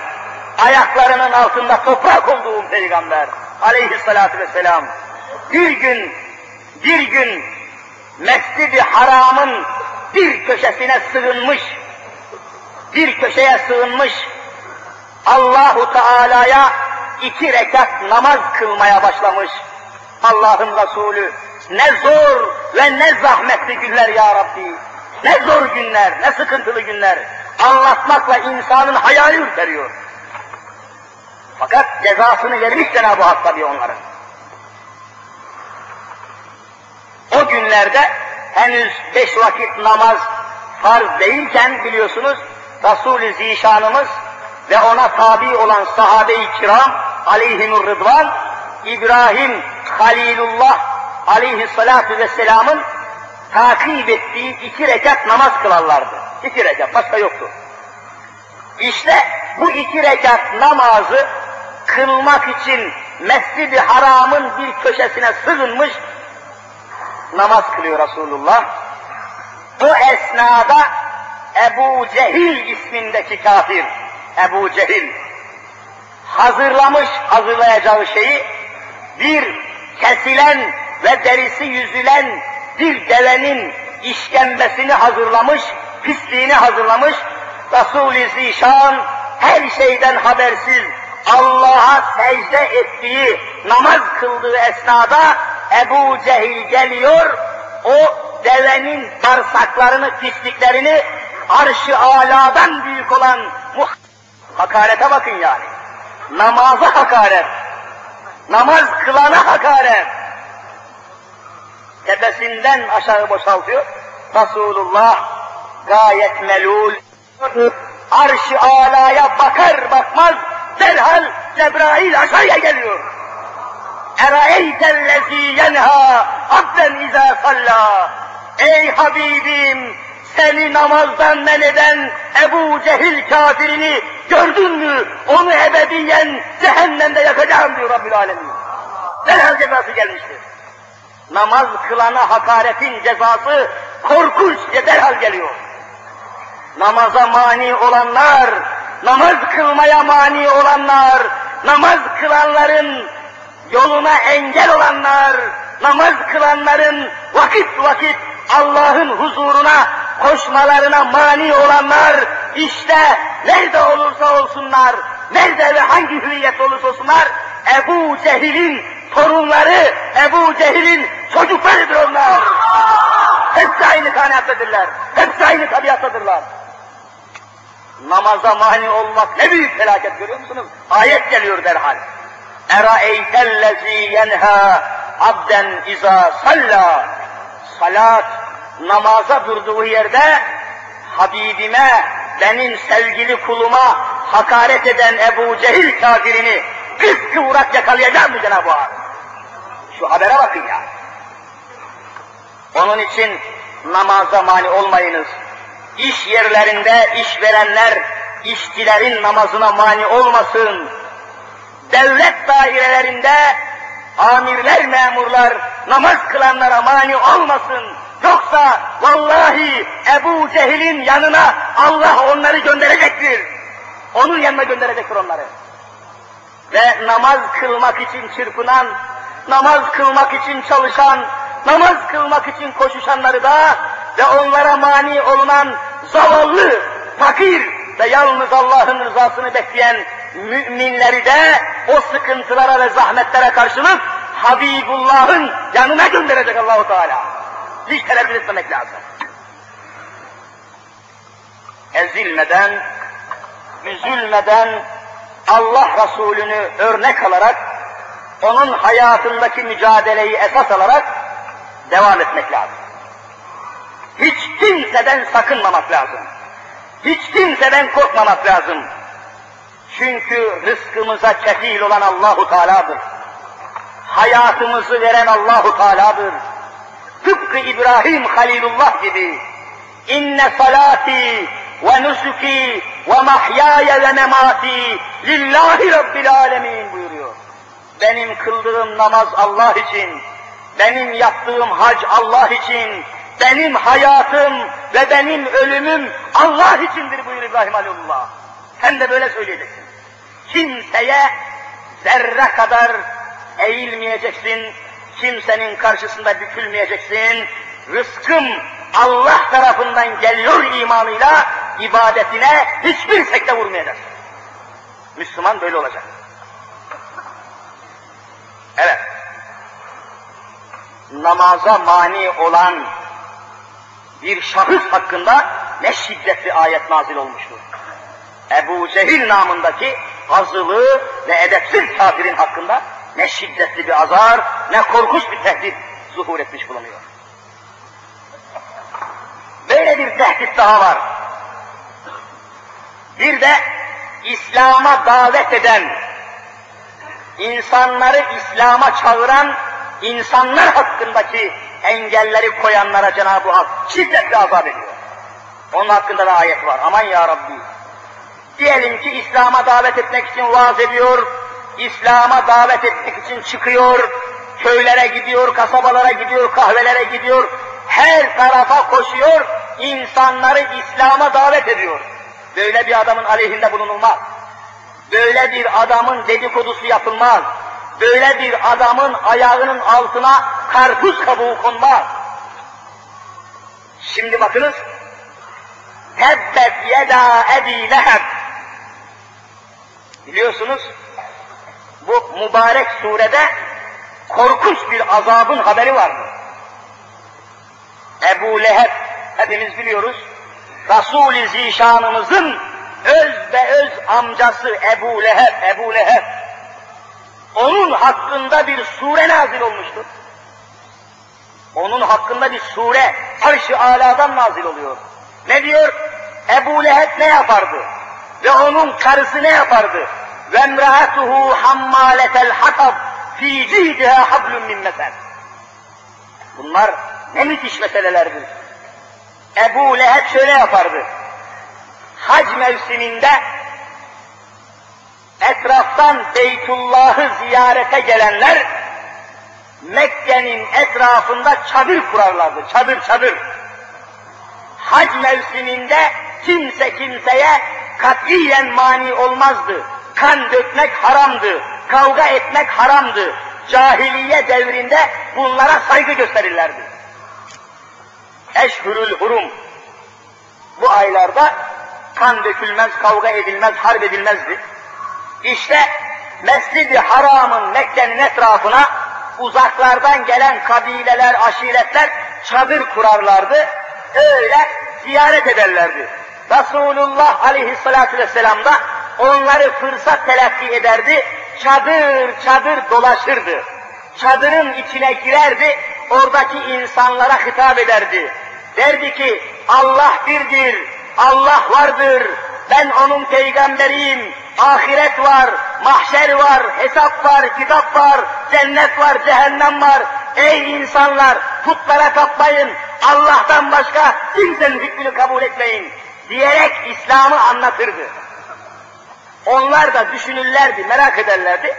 ayaklarının altında toprak olduğum peygamber aleyhissalatü vesselam bir gün, bir gün Mescid-i Haram'ın bir köşesine sığınmış, bir köşeye sığınmış, Allahu Teala'ya iki rekat namaz kılmaya başlamış. Allah'ın Resulü ne zor ve ne zahmetli günler ya Rabbi. Ne zor günler, ne sıkıntılı günler. Anlatmakla insanın hayali ürperiyor. Fakat cezasını vermiş Cenab-ı Hak tabii onların. O günlerde henüz beş vakit namaz farz değilken biliyorsunuz Resul-i Zişanımız ve ona tabi olan sahabe-i kiram aleyhimur rıdvan İbrahim Halilullah aleyhissalatu vesselamın takip ettiği iki rekat namaz kılarlardı. İki rekat, başka yoktu. İşte bu iki rekat namazı kılmak için Mescid-i Haram'ın bir köşesine sığınmış namaz kılıyor Resulullah. Bu esnada Ebu Cehil ismindeki kafir, Ebu Cehil hazırlamış hazırlayacağı şeyi bir kesilen ve derisi yüzülen bir devenin işkembesini hazırlamış, pisliğini hazırlamış. Resul-i Zişan her şeyden habersiz Allah'a secde ettiği, namaz kıldığı esnada Ebu Cehil geliyor, o devenin bağırsaklarını, pisliklerini arş-ı aladan büyük olan hakarete bakın yani. Namaza hakaret, namaz kılana hakaret. Tepesinden aşağı boşaltıyor. Resulullah gayet melul. Arş-ı alaya bakar bakmaz derhal Cebrail aşağıya geliyor. Eraeytellezî yenha abden izâ sallâ. Ey Habibim seni namazdan men eden Ebu Cehil kafirini gördün mü? Onu ebediyen cehennemde yakacağım diyor Rabbül Alemin. Derhal cezası gelmiştir. Namaz kılana hakaretin cezası korkunç derhal geliyor. Namaza mani olanlar, namaz kılmaya mani olanlar, namaz kılanların yoluna engel olanlar, namaz kılanların vakit vakit Allah'ın huzuruna koşmalarına mani olanlar, işte nerede olursa olsunlar, nerede ve hangi hüviyet olursa olsunlar, Ebu Cehil'in torunları, Ebu Cehil'in çocuklarıdır onlar. Hepsi aynı kanaattedirler, hepsi aynı tabiattadırlar. Namaza mani olmak ne büyük felaket görüyor musunuz? Ayet geliyor derhal. Eraeytellezî yenhâ abden izâ sallâ. Salat, namaza durduğu yerde Habibime, benim sevgili kuluma hakaret eden Ebu Cehil kafirini kız kıvrak yakalayacağım mı Cenab-ı Hak? Şu habere bakın ya. Onun için namaza mani olmayınız. İş yerlerinde işverenler, işçilerin namazına mani olmasın. Devlet dairelerinde amirler, memurlar namaz kılanlara mani olmasın. Yoksa vallahi Ebu Cehil'in yanına Allah onları gönderecektir. Onun yanına gönderecektir onları. Ve namaz kılmak için çırpınan, namaz kılmak için çalışan, namaz kılmak için koşuşanları da ve onlara mani olunan zavallı, fakir ve yalnız Allah'ın rızasını bekleyen müminleri de o sıkıntılara ve zahmetlere karşılık Habibullah'ın yanına gönderecek Allahu Teala. Hiç tereddüt etmemek lazım. Ezilmeden, üzülmeden Allah Resulü'nü örnek alarak, onun hayatındaki mücadeleyi esas alarak devam etmek lazım. Hiç kimseden sakınmamak lazım. Hiç kimseden korkmamak lazım. Çünkü rızkımıza kefil olan Allahu Teala'dır. Hayatımızı veren Allahu Teala'dır. Tıpkı İbrahim Halilullah gibi inne salati ve nusuki ve mahyaya ve memati lillahi rabbil alemin buyuruyor. Benim kıldığım namaz Allah için, benim yaptığım hac Allah için, benim hayatım ve benim ölümüm Allah içindir buyuruyor İbrahim Halilullah. Hem de böyle söyleyeceksin. Kimseye zerre kadar eğilmeyeceksin, kimsenin karşısında bükülmeyeceksin, rızkım Allah tarafından geliyor imanıyla, ibadetine hiçbir sekte vurmayacaksın. Müslüman böyle olacak. Evet. Namaza mani olan bir şahıs hakkında ne şiddetli ayet nazil olmuştur. Ebu Cehil namındaki azılı ve edepsiz kafirin hakkında ne şiddetli bir azar, ne korkunç bir tehdit zuhur etmiş bulunuyor. Böyle bir tehdit daha var. Bir de İslam'a davet eden, insanları İslam'a çağıran insanlar hakkındaki engelleri koyanlara Cenab-ı Hak şiddetle azap ediyor. Onun hakkında da ayet var. Aman ya Rabbi. Diyelim ki İslam'a davet etmek için vaaz ediyor, İslam'a davet etmek için çıkıyor, köylere gidiyor, kasabalara gidiyor, kahvelere gidiyor, her tarafa koşuyor, insanları İslam'a davet ediyor. Böyle bir adamın aleyhinde bulunulmaz. Böyle bir adamın dedikodusu yapılmaz. Böyle bir adamın ayağının altına karpuz kabuğu konmaz. Şimdi bakınız, Tebbet yeda ebi leheb. Biliyorsunuz, bu mübarek surede korkunç bir azabın haberi vardır. Ebu Leheb, hepimiz biliyoruz, Resul-i Zişanımızın öz ve öz amcası Ebu Leheb, Ebu Leheb. Onun hakkında bir sure nazil olmuştur. Onun hakkında bir sure arş-ı aladan nazil oluyor. Ne diyor? Ebu Leheb ne yapardı? Ve onun karısı ne yapardı? Ve emraatuhu hammaletel hatab fi cidiha hablum min mesel. Bunlar ne müthiş meselelerdir. Ebu Leheb şöyle yapardı. Hac mevsiminde etraftan Beytullah'ı ziyarete gelenler Mekke'nin etrafında çadır kurarlardı. Çadır çadır. Hac mevsiminde kimse kimseye katiyen mani olmazdı. Kan dökmek haramdı. Kavga etmek haramdı. Cahiliye devrinde bunlara saygı gösterirlerdi. Eşhurul hurum. Bu aylarda kan dökülmez, kavga edilmez, harp edilmezdi. İşte Mescid-i Haram'ın Mekke'nin etrafına uzaklardan gelen kabileler, aşiretler çadır kurarlardı. Öyle ziyaret ederlerdi. Resulullah aleyhissalatü vesselam da onları fırsat telakki ederdi, çadır çadır dolaşırdı. Çadırın içine girerdi, oradaki insanlara hitap ederdi. Derdi ki Allah birdir, Allah vardır, ben onun peygamberiyim, ahiret var, mahşer var, hesap var, kitap var, cennet var, cehennem var. Ey insanlar putlara tapmayın, Allah'tan başka kimsenin hükmünü kabul etmeyin diyerek İslam'ı anlatırdı. Onlar da düşünürlerdi, merak ederlerdi.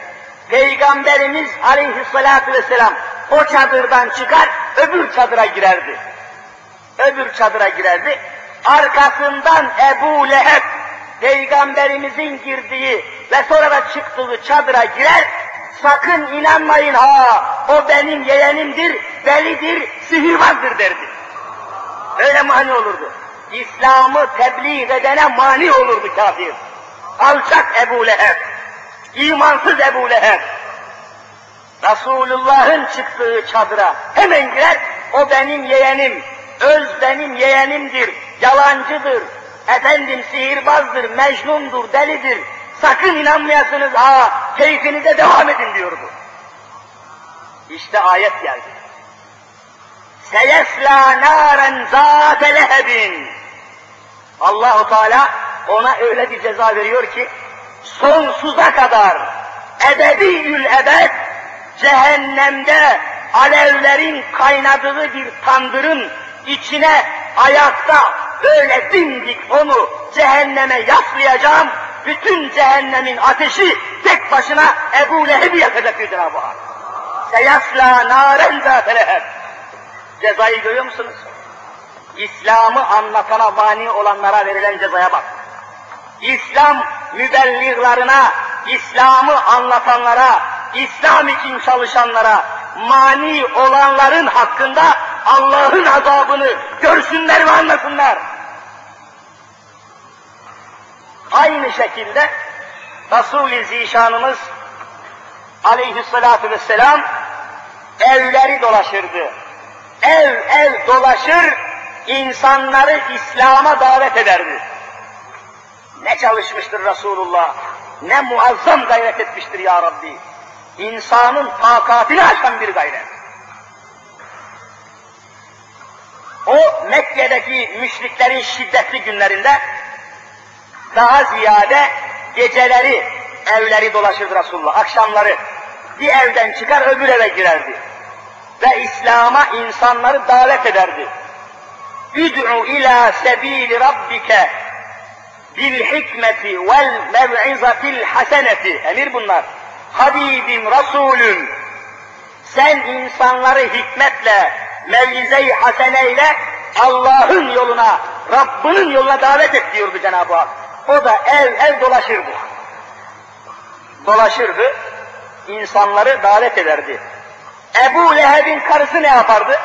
Peygamberimiz aleyhissalatu vesselam o çadırdan çıkar, öbür çadıra girerdi. Öbür çadıra girerdi. Arkasından Ebu Leheb, Peygamberimizin girdiği ve sonra da çıktığı çadıra girer, sakın inanmayın ha, o benim yeğenimdir, velidir, sihirbazdır derdi. Öyle mani olurdu. İslam'ı tebliğ edene mani olurdu kafir. Alçak Ebu Leheb, imansız Ebu Leheb. Resulullah'ın çıktığı çadıra hemen girer, o benim yeğenim, öz benim yeğenimdir, yalancıdır, efendim sihirbazdır, mecnundur, delidir, sakın inanmayasınız ha, keyfinize devam edin diyordu. İşte ayet geldi. Seyesla naren zâte lehebin. Allahu Teala ona öyle bir ceza veriyor ki sonsuza kadar ebediyül ebed cehennemde alevlerin kaynadığı bir tandırın içine ayakta böyle dimdik onu cehenneme yaslayacağım. Bütün cehennemin ateşi tek başına Ebu Leheb'i yakacak diyor Cenab-ı Hak. Seyasla naren. Cezayı görüyor musunuz? İslam'ı anlatana mani olanlara verilen cezaya bak. İslam mübelliğlarına, İslam'ı anlatanlara, İslam için çalışanlara, mani olanların hakkında Allah'ın azabını görsünler ve anlasınlar. Aynı şekilde Resul-i Zişanımız aleyhissalatu vesselam evleri dolaşırdı. Ev ev dolaşır, insanları İslam'a davet ederdi. Ne çalışmıştır Resulullah, ne muazzam gayret etmiştir ya Rabbi. İnsanın takatini aşan bir gayret. O Mekke'deki müşriklerin şiddetli günlerinde daha ziyade geceleri evleri dolaşırdı Resulullah, akşamları. Bir evden çıkar öbür eve girerdi. Ve İslam'a insanları davet ederdi. Üd'u ila sebili rabbike bil hikmeti vel mev'izatil haseneti. Emir bunlar. Habibim, Resulüm, sen insanları hikmetle, mev'ize-i haseneyle Allah'ın yoluna, Rabbinin yoluna davet et diyordu Cenab-ı Hak. O da ev ev dolaşırdı. Dolaşırdı, insanları davet ederdi. Ebu Leheb'in karısı ne yapardı?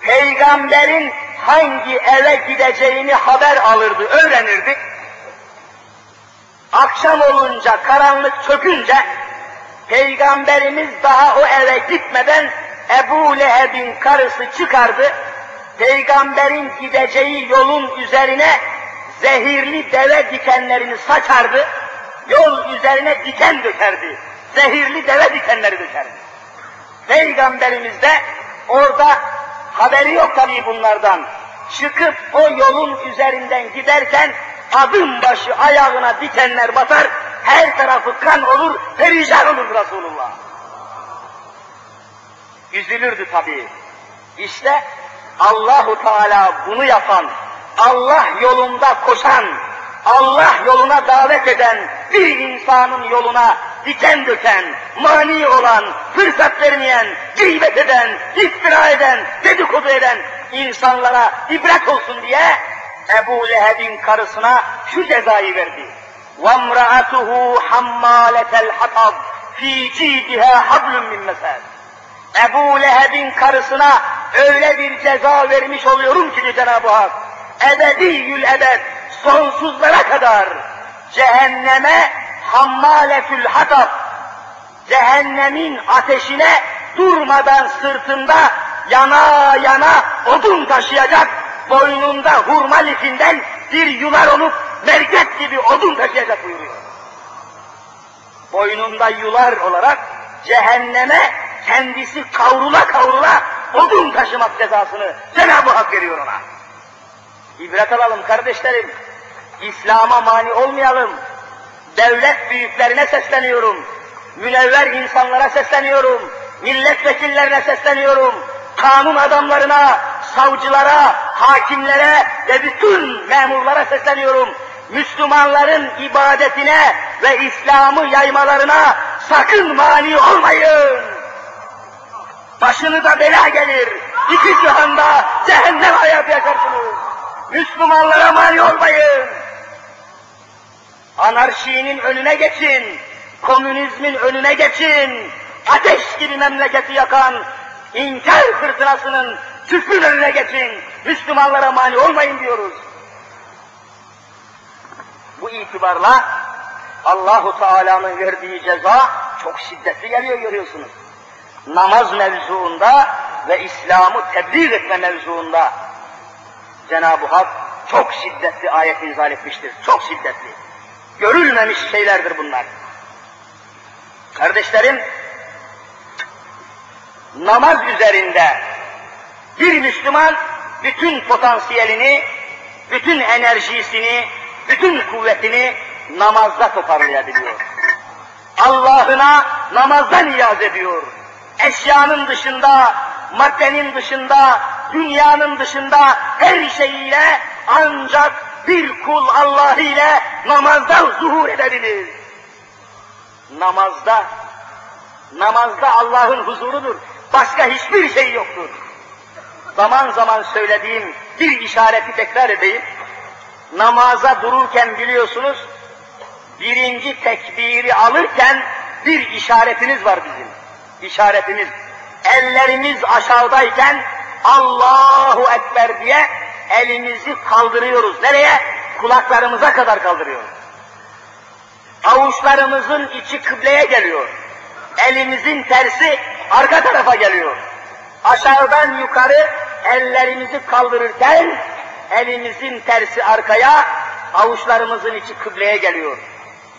Peygamberin hangi eve gideceğini haber alırdı, öğrenirdi. Akşam olunca, karanlık çökünce, Peygamberimiz daha o eve gitmeden Ebu Leheb'in karısı çıkardı, Peygamberin gideceği yolun üzerine zehirli deve dikenlerini saçardı, yol üzerine diken dökerdi, zehirli deve dikenleri dökerdi. Peygamberimiz de orada haberi yok tabii bunlardan, çıkıp o yolun üzerinden giderken adım başı ayağına dikenler batar, her tarafı kan olur, perişan olur Resulullah. Üzülürdü tabii. İşte Allahu Teala bunu yapan, Allah yolunda koşan, Allah yoluna davet eden bir insanın yoluna diken döken, mani olan, fırsat vermeyen, gıybet eden, iftira eden, dedikodu eden insanlara ibret olsun diye Ebu Leheb'in karısına şu cezayı verdi. وَامْرَأَتُهُ حَمَّالَةَ الْحَطَبِ ف۪ي جِيدِهَا حَبْلٌ مِنْ مَسَدٍ Ebu Leheb'in karısına öyle bir ceza vermiş oluyorum ki Cenab-ı Hak, ebediyül ebed, sonsuzlara kadar cehenneme hammaletül hatab, cehennemin ateşine durmadan sırtında yana yana odun taşıyacak, boynunda hurma lifinden bir yular olup merket gibi odun taşıyacak buyuruyor. Boynunda yular olarak cehenneme kendisi kavrula kavrula odun taşımak cezasını Cenab-ı Hak veriyor ona. İbret alalım kardeşlerim. İslam'a mani olmayalım. Devlet büyüklerine sesleniyorum. Münevver insanlara sesleniyorum. Milletvekillerine sesleniyorum. Kanun adamlarına, savcılara, hakimlere ve bütün memurlara sesleniyorum. Müslümanların ibadetine ve İslam'ı yaymalarına sakın mani olmayın. Başınıza bela gelir. İki cihanda cehennem hayatı yaşarsınız. Müslümanlara mani olmayın. Anarşinin önüne geçin. Komünizmin önüne geçin. Ateş gibi memleketi yakan inkar fırtınasının küfrün önüne geçin. Müslümanlara mani olmayın diyoruz. Bu itibarla Allahu Teala'nın verdiği ceza çok şiddetli geliyor görüyorsunuz. Namaz mevzuunda ve İslam'ı tebliğ etme mevzuunda Cenab-ı Hak çok şiddetli ayet inzal etmiştir. Çok şiddetli. Görülmemiş şeylerdir bunlar. Kardeşlerim, namaz üzerinde bir Müslüman bütün potansiyelini, bütün enerjisini, bütün kuvvetini namazda toparlayabiliyor. Allah'ına namazda niyaz ediyor. Eşyanın dışında, maddenin dışında, dünyanın dışında her şeyiyle ancak bir kul Allah ile namazda zuhur edebilir. Namazda, namazda Allah'ın huzurudur. Başka hiçbir şey yoktur. Zaman zaman söylediğim bir işareti tekrar edeyim. Namaza dururken biliyorsunuz, birinci tekbiri alırken bir işaretiniz var bizim. İşaretiniz. Ellerimiz aşağıdayken Allahu Ekber diye elimizi kaldırıyoruz. Nereye? Kulaklarımıza kadar kaldırıyoruz. Avuçlarımızın içi kıbleye geliyor. Elimizin tersi arka tarafa geliyor. Aşağıdan yukarı ellerimizi kaldırırken elimizin tersi arkaya, avuçlarımızın içi kıbleye geliyor.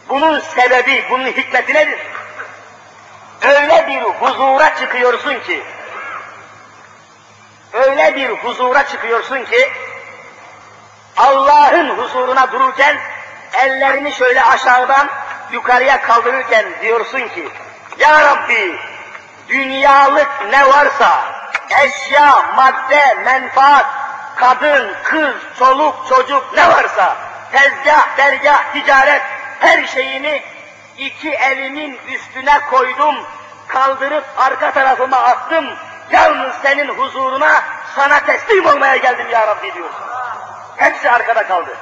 Bunun sebebi, bunun hikmeti nedir? Öyle bir huzura çıkıyorsun ki, öyle bir huzura çıkıyorsun ki, Allah'ın huzuruna dururken, ellerini şöyle aşağıdan yukarıya kaldırırken diyorsun ki, Ya Rabbi, dünyalık ne varsa, eşya, madde, menfaat, kadın, kız, çoluk, çocuk ne varsa, tezgah, dergah, ticaret, her şeyimi iki elimin üstüne koydum, kaldırıp arka tarafıma attım, yalnız senin huzuruna sana teslim olmaya geldim ya Rabbi diyorsun. Hepsi arkada kaldı.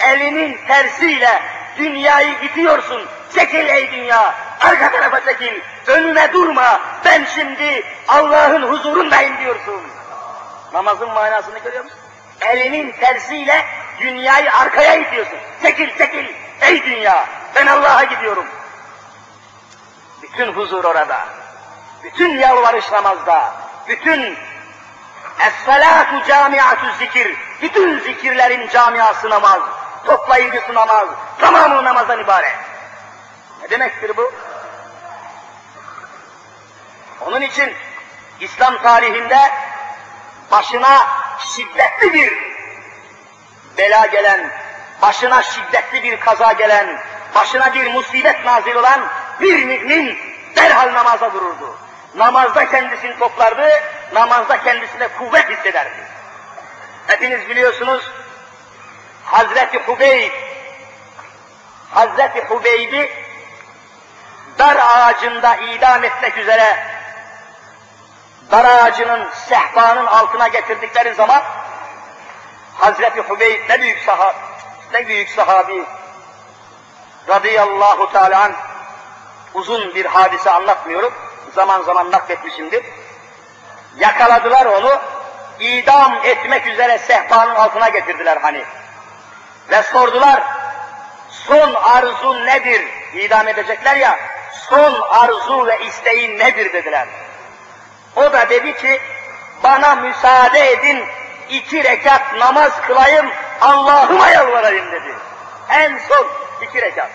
Elinin tersiyle dünyayı itiyorsun. Çekil ey dünya, arka tarafa çekil, önüne durma, ben şimdi Allah'ın huzurundayım diyorsun. Namazın manasını görüyor musun? Elinin tersiyle dünyayı arkaya itiyorsun. Çekil çekil ey dünya, ben Allah'a gidiyorum. Bütün huzur orada. Bütün yalvarış namazda. Bütün Es-salatu camiatü zikir. Bütün zikirlerin camiası namaz. Toplayıcısı namaz. Tamamı namazdan ibaret. Ne demektir bu? Onun için İslam tarihinde başına şiddetli bir bela gelen, başına şiddetli bir kaza gelen, başına bir musibet nazil olan bir mümin derhal namaza dururdu. Namazda kendisini toplardı, namazda kendisine kuvvet hissederdi. Hepiniz biliyorsunuz, Hazreti Hubeyb, Hazreti Hubeyb'i dar ağacında idam etmek üzere dar ağacının sehpanın altına getirdikleri zaman Hazreti Hubeyb ne büyük sahabi, ne büyük sahabi radıyallahu teala uzun bir hadise anlatmıyorum. Zaman zaman nakletmişimdir. Yakaladılar onu, idam etmek üzere sehpanın altına getirdiler hani. Ve sordular, son arzun nedir? İdam edecekler ya, son arzu ve isteğin nedir dediler. O da dedi ki, bana müsaade edin, iki rekat namaz kılayım, Allah'ıma yalvarayım dedi. En son iki rekat.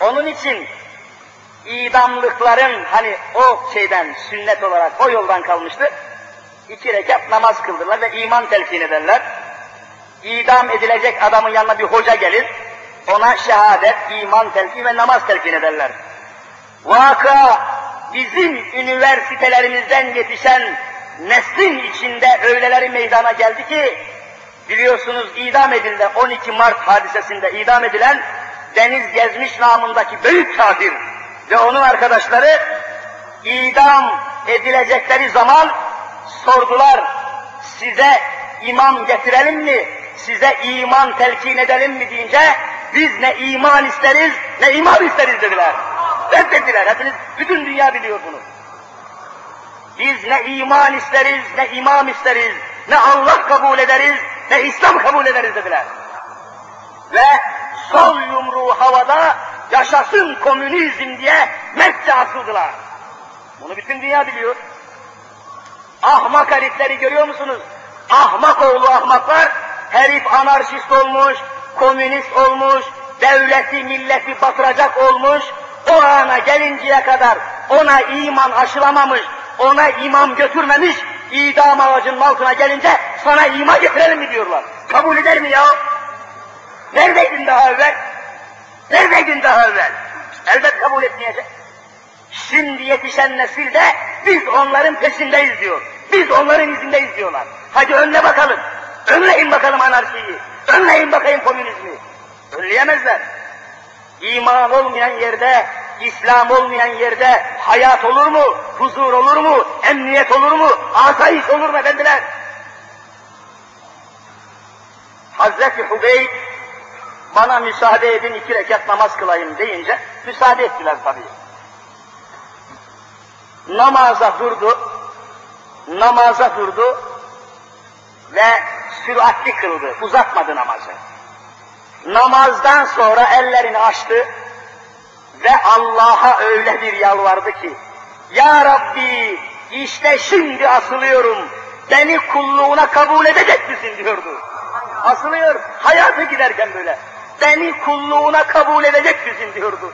Onun için idamlıkların hani o şeyden sünnet olarak o yoldan kalmıştı. İki rekat namaz kıldırırlar ve iman telkin ederler. İdam edilecek adamın yanına bir hoca gelir. Ona şehadet, iman telkin ve namaz telkin ederler. Vaka bizim üniversitelerimizden yetişen neslin içinde öyleleri meydana geldi ki biliyorsunuz idam edilen 12 Mart hadisesinde idam edilen Deniz Gezmiş namındaki büyük kafir ve onun arkadaşları idam edilecekleri zaman sordular size imam getirelim mi, size iman telkin edelim mi deyince biz ne iman isteriz ne imam isteriz dediler. Reddettiler. Hepiniz, bütün dünya biliyor bunu. Biz ne iman isteriz, ne imam isteriz, ne Allah kabul ederiz, ne İslam kabul ederiz dediler. Ve sol yumruğu havada yaşasın komünizm diye Mekke asıldılar. Bunu bütün dünya biliyor. Ahmak herifleri görüyor musunuz? Ahmak oğlu ahmaklar, herif anarşist olmuş, komünist olmuş, devleti milleti batıracak olmuş, o ana gelinceye kadar ona iman aşılamamış, ona imam götürmemiş, idam ağacının altına gelince sana iman getirelim mi diyorlar. Kabul eder mi ya? Neredeydin daha evvel? Neredeydin daha evvel? Elbet kabul etmeyecek. Şimdi yetişen nesil de biz onların peşindeyiz diyor. Biz onların izindeyiz diyorlar. Hadi önle bakalım. Önleyin bakalım anarşiyi. Önleyin bakayım komünizmi. Önleyemezler. İman olmayan yerde, İslam olmayan yerde hayat olur mu? Huzur olur mu? Emniyet olur mu? Asayiş olur mu efendiler? Hazreti Hubeyb bana müsaade edin iki rekat namaz kılayım deyince müsaade ettiler tabii. Namaza durdu, namaza durdu ve süratli kıldı, uzatmadı namazı. Namazdan sonra ellerini açtı ve Allah'a öyle bir yalvardı ki, Ya Rabbi işte şimdi asılıyorum, beni kulluğuna kabul edecek misin diyordu. Asılıyor, hayatı giderken böyle. Beni kulluğuna kabul edecek misin diyordu.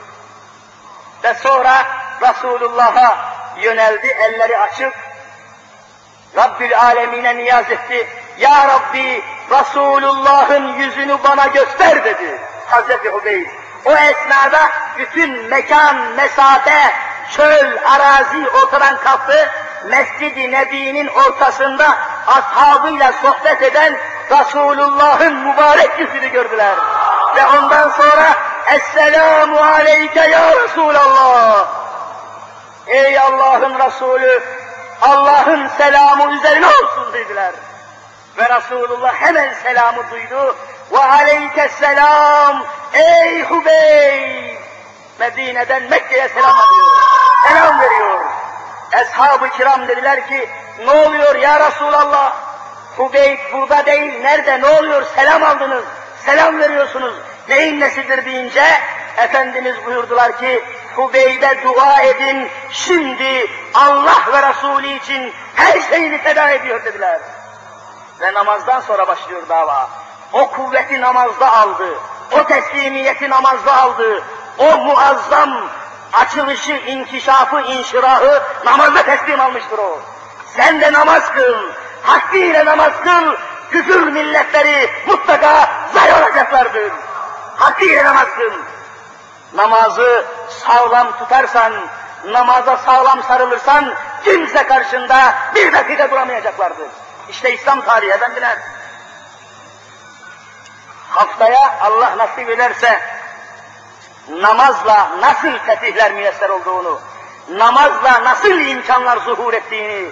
Ve sonra Resulullah'a yöneldi, elleri açık, Rabbül Alemine niyaz etti. Ya Rabbi, Resulullah'ın yüzünü bana göster dedi Hazreti Hubeyb. O esnada bütün mekan, mesafe, çöl, arazi ortadan kalktı. Mescid-i Nebi'nin ortasında ashabıyla sohbet eden Resulullah'ın mübarek yüzünü gördüler. Ve ondan sonra Esselamu aleyke ya Resulallah. Ey Allah'ın Resulü, Allah'ın selamı üzerine olsun dediler. Ve Resulullah hemen selamı duydu. Ve aleyke selam ey Hubeyb. Medine'den Mekke'ye selam alıyor. Selam veriyor. Eshab-ı kiram dediler ki ne oluyor ya Resulallah? Hubeyb burada değil, nerede, ne oluyor? Selam aldınız, selam veriyorsunuz. Neyin nesidir deyince, Efendimiz buyurdular ki, Hubeyb'e dua edin, şimdi Allah ve Resulü için her şeyini feda ediyor dediler. Ve namazdan sonra başlıyor dava. O kuvveti namazda aldı, o teslimiyeti namazda aldı, o muazzam açılışı, inkişafı, inşirahı namazda teslim almıştır o. Sen de namaz kıl, hakkıyla namaz kıl, küfür milletleri mutlaka zay olacaklardır. Hakkıyla namaz kıl. Namazı sağlam tutarsan, namaza sağlam sarılırsan, kimse karşında bir dakika duramayacaklardır. İşte İslam tarihi efendiler. Haftaya Allah nasip ederse, namazla nasıl fetihler müyesser olduğunu, namazla nasıl imkanlar zuhur ettiğini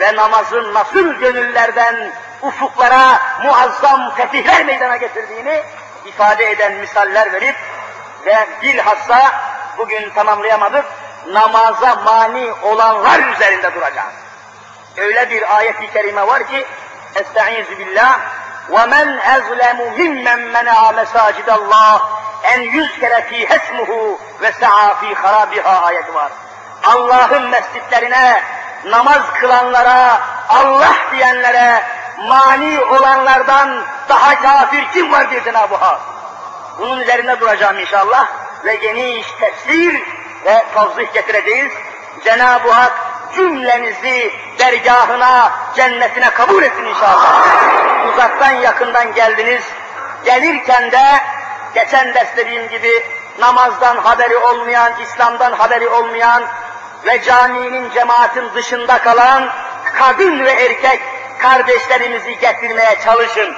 ve namazın nasıl gönüllerden ufuklara muazzam fetihler meydana getirdiğini ifade eden misaller verip ve bilhassa bugün tamamlayamadık, namaza mani olanlar üzerinde duracağız. Öyle bir ayet-i kerime var ki, Estaizu billah, وَمَنْ أَظْلَمُ مِمَّنْ مَنَعَ مَسَاجِدَ اللّٰهِ en yüz kere fi hesmuhu ve sa'a fi harabiha ayeti var. Allah'ın mescitlerine, namaz kılanlara, Allah diyenlere, mani olanlardan daha kafir kim var diye Cenab-ı Hak. Bunun üzerine duracağım inşallah ve geniş tefsir ve tavzih getireceğiz. Cenab-ı Hak cümlenizi dergahına, cennetine kabul etsin inşallah. Uzaktan yakından geldiniz. Gelirken de geçen ders dediğim gibi namazdan haberi olmayan, İslam'dan haberi olmayan ve caminin cemaatin dışında kalan kadın ve erkek kardeşlerimizi getirmeye çalışın.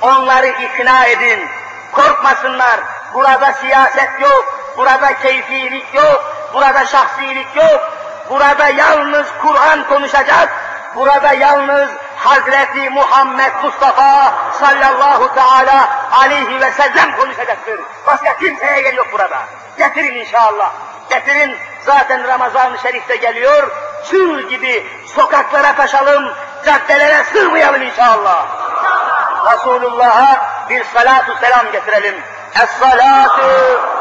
Onları ikna edin. Korkmasınlar. Burada siyaset yok, burada keyfilik yok, burada şahsilik yok. Burada yalnız Kur'an konuşacak. Burada yalnız Hazreti Muhammed Mustafa sallallahu teala aleyhi ve sellem konuşacaktır. Başka kimseye yer yok burada. Getirin inşallah. Getirin zaten Ramazan-ı Şerif'te geliyor. Çığ gibi sokaklara taşalım, caddelere sığmayalım inşallah. Resulullah'a bir salatu selam getirelim. Es-salatu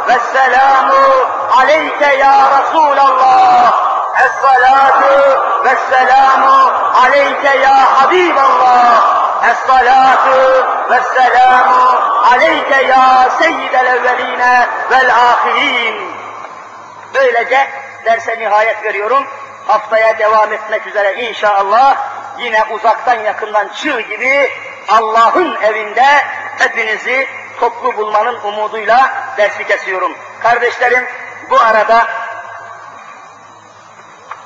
ve selamu aleyke ya Resulallah. Es-salatu ve selamu aleyke ya Habiballah. Es-salatu ve selamu aleyke ya seyyidel evveline vel ahirin. Böylece derse nihayet veriyorum. Haftaya devam etmek üzere inşallah yine uzaktan yakından çığ gibi Allah'ın evinde hepinizi toplu bulmanın umuduyla dersi kesiyorum. Kardeşlerim bu arada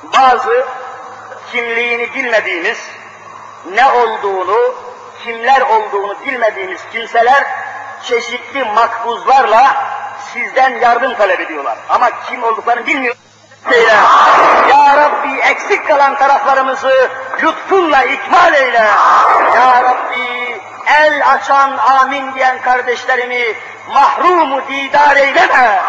bazı kimliğini bilmediğimiz, ne olduğunu, kimler olduğunu bilmediğimiz kimseler çeşitli makbuzlarla sizden yardım talep ediyorlar. Ama kim olduklarını bilmiyor. Ya Rabbi eksik kalan taraflarımızı lütfunla ikmal eyle. Ya Rabbi el açan amin diyen kardeşlerimi mahrumu didar eyleme.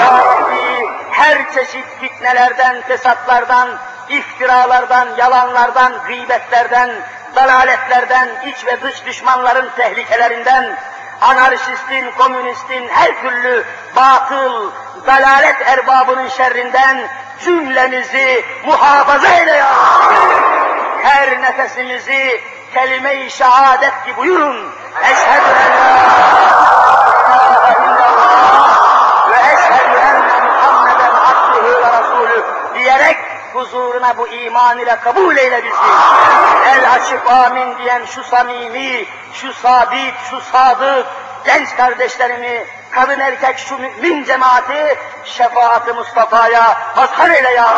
Ya Rabbi her çeşit fitnelerden, fesatlardan, iftiralardan, yalanlardan, gıybetlerden, dalaletlerden, iç ve dış düşmanların tehlikelerinden, anarşistin, komünistin, her türlü batıl, dalalet erbabının şerrinden cümlemizi muhafaza eyle ya. Her nefesimizi kelime-i şehadet gibi buyurun. Eşhedü en la ilahe illallah ve eşhedü enne Muhammeden abduhu ve rasulü diyerek huzuruna bu iman ile kabul eyle bizi. El açıp amin diyen şu samimi, şu sabit, şu sadık, genç kardeşlerimi, kadın erkek şu mümin cemaati şefaat-i Mustafa'ya mazhar eyle ya.